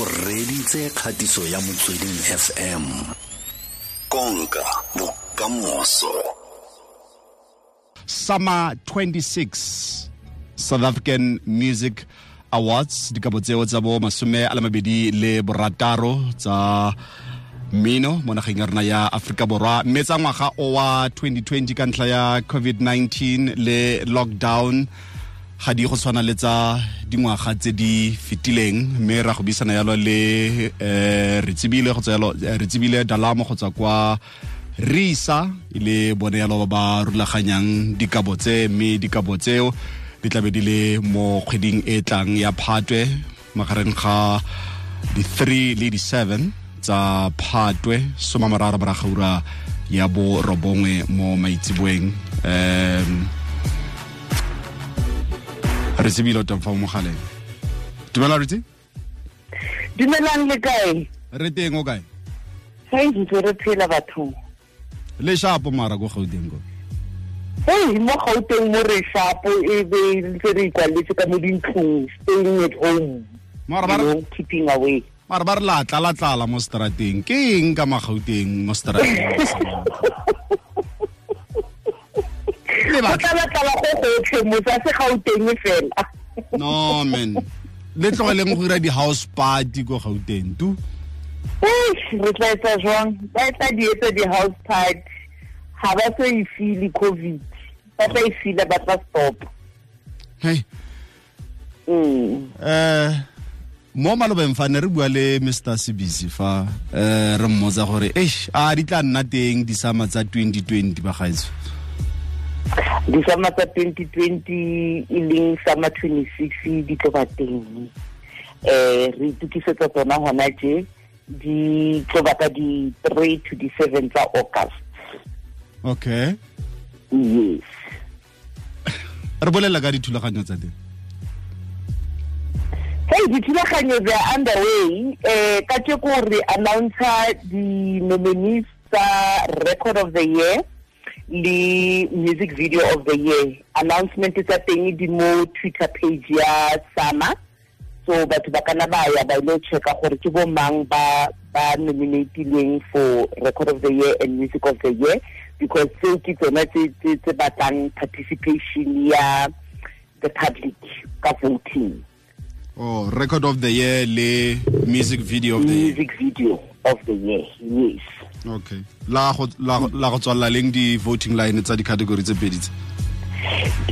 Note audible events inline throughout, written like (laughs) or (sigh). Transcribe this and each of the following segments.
o reditse kgatiso ya motsweding fm konka bokamoso. Summer 26 south african music awards dikabo tseo tsa bo masome a le mabedi le borataro tsa mmino mo nageng ya rona ya aforika borwa. Mme tsa ngwaga o wa 2020 ka ntlha ya covid-19 le lockdown ga di go tshwana le tsa dingwaga tse di fetileng mme ra go buisana yalo le um re tsebile go tswa re tsebile dalamo go tswa kwa risa e le bone yalo ba ba rulaganyang dikabo tse mme dikabo tseo di tlabe di le mo kgweding e tlang ya phatwe magareng ga di-3 le di-7 tsa phatwe somamararo moraga ura ya bo robongwe mo maitsiboeng um re sebile o fa mo mogaleng dumela retse dumelang le kae? Re teng o kae? Hei ntse re phela bathong. Le shapo mara go gauteng ko. Hei mo gauteng mo re shapo e be ntse re ikwaletse ka mo dintlong staying at home. Mara ba keeping away. Mara ba re la mo strateng ke eng ka magauteng mo strateng (laughs) go batla. tlala-tlala go gotlhe motsa se gauteng fela. No man. Le tlogeleng go ira di-house party ko gauteng tu? Re tla etsa jwang? Ba tla di etsa di-house party. Ga ba so e feel covid. Ba tla e feela ba tla stop. Hey Mm. eh mo malobeng fa ne re bua le mr cbc fa eh re mmotsa gore eish a di tla nna teng disama tsa 2020 ba gaetso disama tsa 2020 e leng sama 26 di tlo ba teng. Eh re itukisetsa tsona hona je di tlo ba ka di 3 to di 7 tsa august. Okay. Yes. Re bolela ka dithulaganyo tsa teng. Hey dithulaganyo they are underway. Eh ka tse ko re announcer di nominees tsa record of the year le music video of the year. Announcement tsa teng di mo twitter page ya sama. So batho ba kana ba ya ba ile checka gore ke bo mang ba ba nominatileng for record of the year and music of the year. Because tseo ke tsona tse batlang participation ya the public ka voting. Oh record of the year le music video of the year. Music video of the year yes okay. La go la go- la go tswalela leng di-voting line tsa di-category tse pedi tse?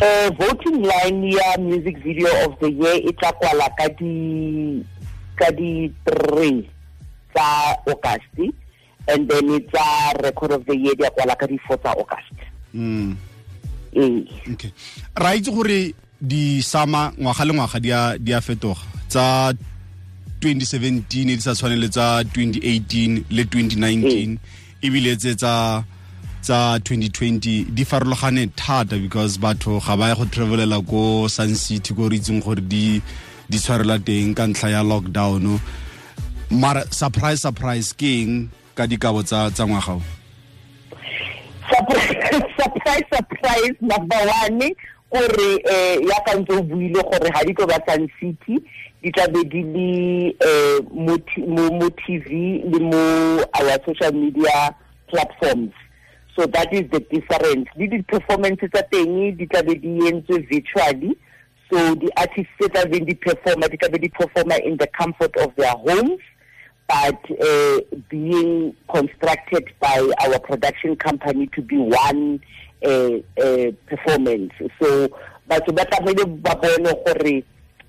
Uh, voting line ya music video of the year e tla kwala ka di ka di 3 tsa august and then tsa record of the year di kwala ka di 4 tsa august. Mm. ee. Okay. Ra itse gore di sama ngwaga le ngwaga di a fetoga. Tsa 2017 di sa tshwane le tsa 2018 le 2019 ebile tse tsa tsa 2020 di farologane thata because batho ga ba ya go travelela ko sun city ko re itseng gore di di tshwarela teng ka ntlha ya lockdown. Mara surprise surprise ke eng ka dikabo tsa tsa ngwaga o? Surprise surprise surprise number one gore eh ya ka ntse o buile gore ha di tlo ba City di tla be di le eh mo TV le mo our social media platforms. So that is the difference. Di performance tsa teng di tla be di virtually. So the artists tse tla beng di performa di tla be di performa in the comfort of their homes. But uh, being constructed by our production company to be one performance. So, batho ba tlamehile ba bone gore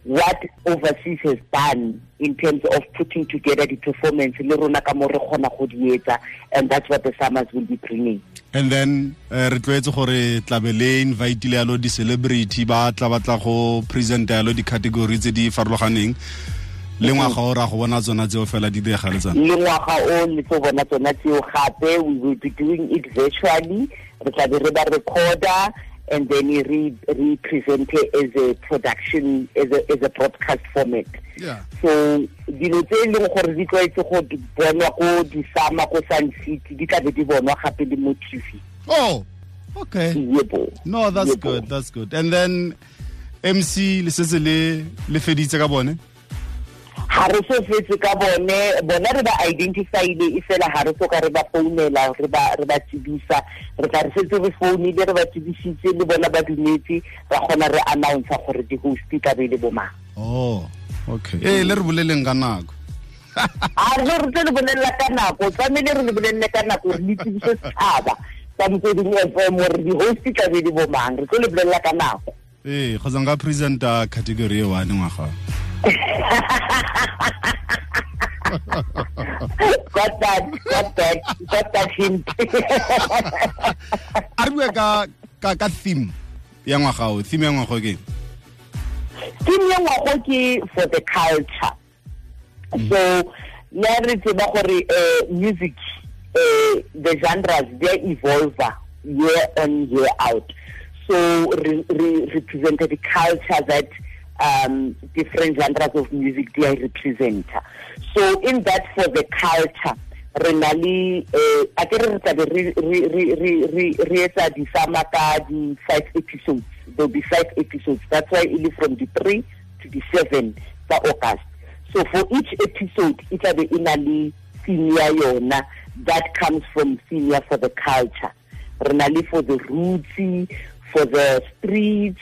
what overseas has done in terms of putting together the performance le rona ka mo re kgona and that's what the SAMAs will be bringing. and then uh, re tlwaetse gore tlabe le invitele yalo di-celebrity ba tla batla go presenta yalo di-category le ngwaga o ra go bona tsona tseo fela di direga le tsona? Le ngwaga o le tlo bona tsona tseo gape we will be doing it virtually. Re tla be re ba recorder and then re re present it as a production as a, as a broadcast format. Yeah. so dilo tse e leng gore di tlwaetse go bonwa ko disama ko sun city di tla be di bonwa gape le mo tv oh okay. Yebo no that's Yebo. good that's good. And then mc le setse le le feditse ka bone ga re so fetse ka bone bona re ba identifyile e fela ga re so ka re ba founela re ba re ba tsebisa. Re tla re setse re founile re ba tsibisitse le bona ba dumetse ra kgona re announce gore di-host ka be le bomang oh okay. Ee le re boleleng ka nako. A re re tse le bolelela ka nako tlamehile re le bolelele ka nako re le tsebise setšhaba sa motsweding fm gore di-host ka be le bomang re tlo le bolelela ka nako. Ee kgotsa nka presenta category e one ngwaga got that got that got that hint. (laughs) A re bue ka ka ka theme ya ngwaga o theme ya ngwaga o ke theme ya ngwago ke for the culture. So ya re tseba gore uh, music uh, the genres they evolve year on year out. So re, re represented the culture that um, different genres of music they represent so in that for the culture re na le uh, a ke re re re ka di-five episodes. There'll be five episodes. That's why it is from the three to the seven tsa august. So for each episode e tlabe e na le senior yona that comes from senior for the culture. Re na le for the rootsy for the streets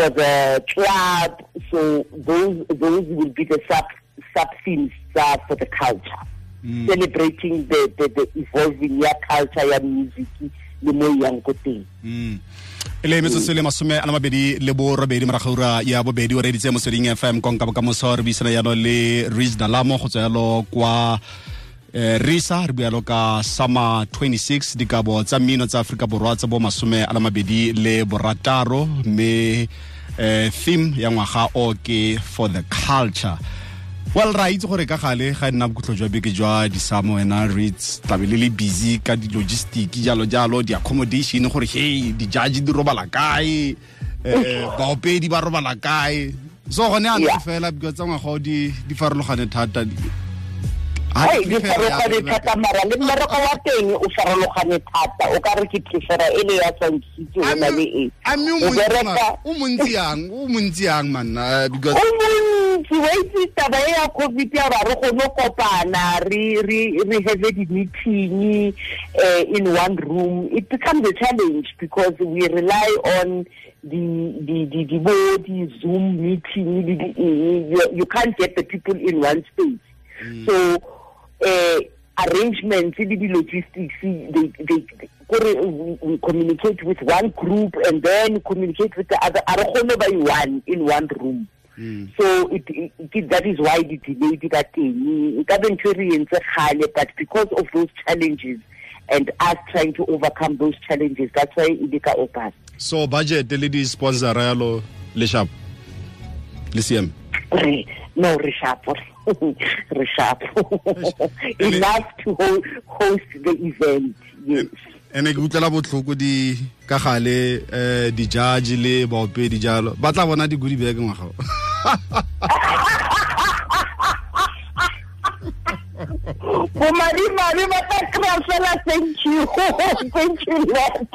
for the club so those those will be the sub sub themes uh, for the culture mm. celebrating the, the the evolving ya culture ya music le mo yang ko teng mm. e le metsotso le masome a mabedi le bo robedi moragaura ya bobedi o reditse motsweding fm konka bokamoso re buisana yalo le ridge dalamo go tswa yalo kwa eh, risa re bualo ka sama 26 dikabo tsa mmino tsa aforika borwa tsa bo masome a mabedi le borataro mme eh, theme ya ngwaga o ke for the culture. Well ra itse gore ka gale ga nna bokhutlo jwa beke jwa disamo wena reads tlabe le busy ka di-logistic jalo jalo di-accommodation gore hey di-judge di robala kae? Um baopedi ba robala kae? So gone a ntle fela because tsa ngwaga di farologane thata hai di thata mara le mmereko wa teng o farologane thata. O ka re ke prefera e le ya tshwantsitse o na le e. o montsi yang o montsi yang manna because o montsi wa itse taba e ya covid ya ra re kgone kopana re re re have di-meeting uh, in one room. It becomes a challenge because we rely on the the the the, the zoom meeting you, you can't get the people in one space. Mm. so uh, arrangements the logistics they, they, they we communicate with one group and then communicate with the other are by one in one room. Mm. so it, it, that is why the delay did that thing it doesn't really but because of those challenges and us trying to overcome those challenges that's why it is open so budget le di sponsor yalo le sharp le no re sharp (laughs) re sharp enough to host the event yes. Ene ke utlwela botlhoko di ka gale um di-judge le baopedi jalo. Ba tla bona di-goody bag ngwaga (laughs) bomadimadi ba tla kry-a fela thank you. (laughs) Thank you letter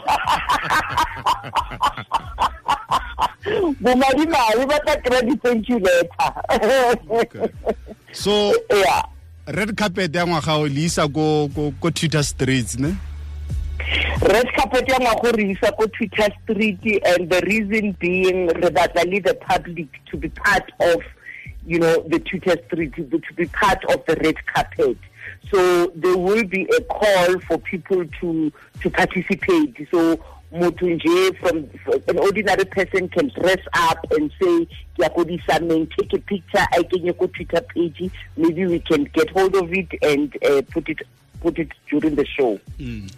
bomadimadi ba tla kry-a di-thank you letter so yeah. red carpet ya ngwaga o le isa ko ko twitter streets ne? Red carpet ya ngwago re isa ko twitter street and the reason being re batla le the public to be part of you know the twitter street to be part of the red carpet. So there will be a call for people to to participate. So motho from an ordinary person can dress up and say ke ya take a picture i kenye ko twitter page maybe we can get hold of it and uh, put it put it during the show mm.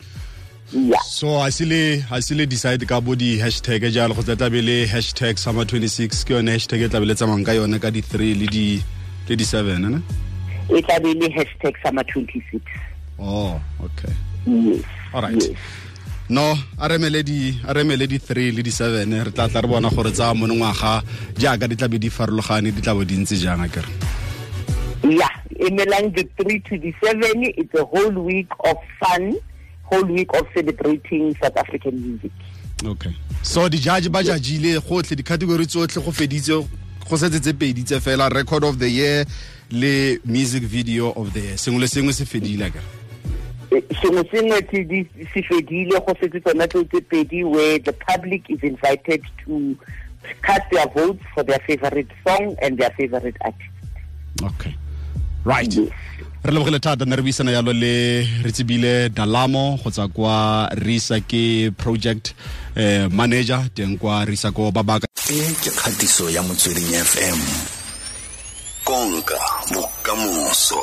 yeah. so a se le a se le decide ka bo di hashtag jalo go tla be le hashtag SAMA 26 ke yone hashtag e tla be le tsamang ka yone ka di 3 le di le di 7 ne e tla be le hashtag SAMA 26 oh okay yes all right yes. No a remele di a remele di 3 le di 7 re tla tla re bona gore tsa monongwaga jaaka di tla be di farologane di tla bo di ntse jang a kere yeah emelang the 3 to the 7 it's a whole week of fun whole week of celebrating South African music. Okay. So di judge ba jajile gotlhe di category tsotlhe go feditse go setse tse pedi tse fela record of the year le music video of the year sengwe le sengwe se fedile ka Eh, sengwe sengwe se di- fedile go setse tsona tseo tse pedi where the public is invited to cast their votes for their favorite song and their favorite artist. Okay. Right. Yes. re lebogile thata ne re buisana yalo le re tsebile dalamo go tsa kwa risa ke project eh, manager teng kwa risa ko babaka. E ke kgatiso ya motsweding fm konka bokamoso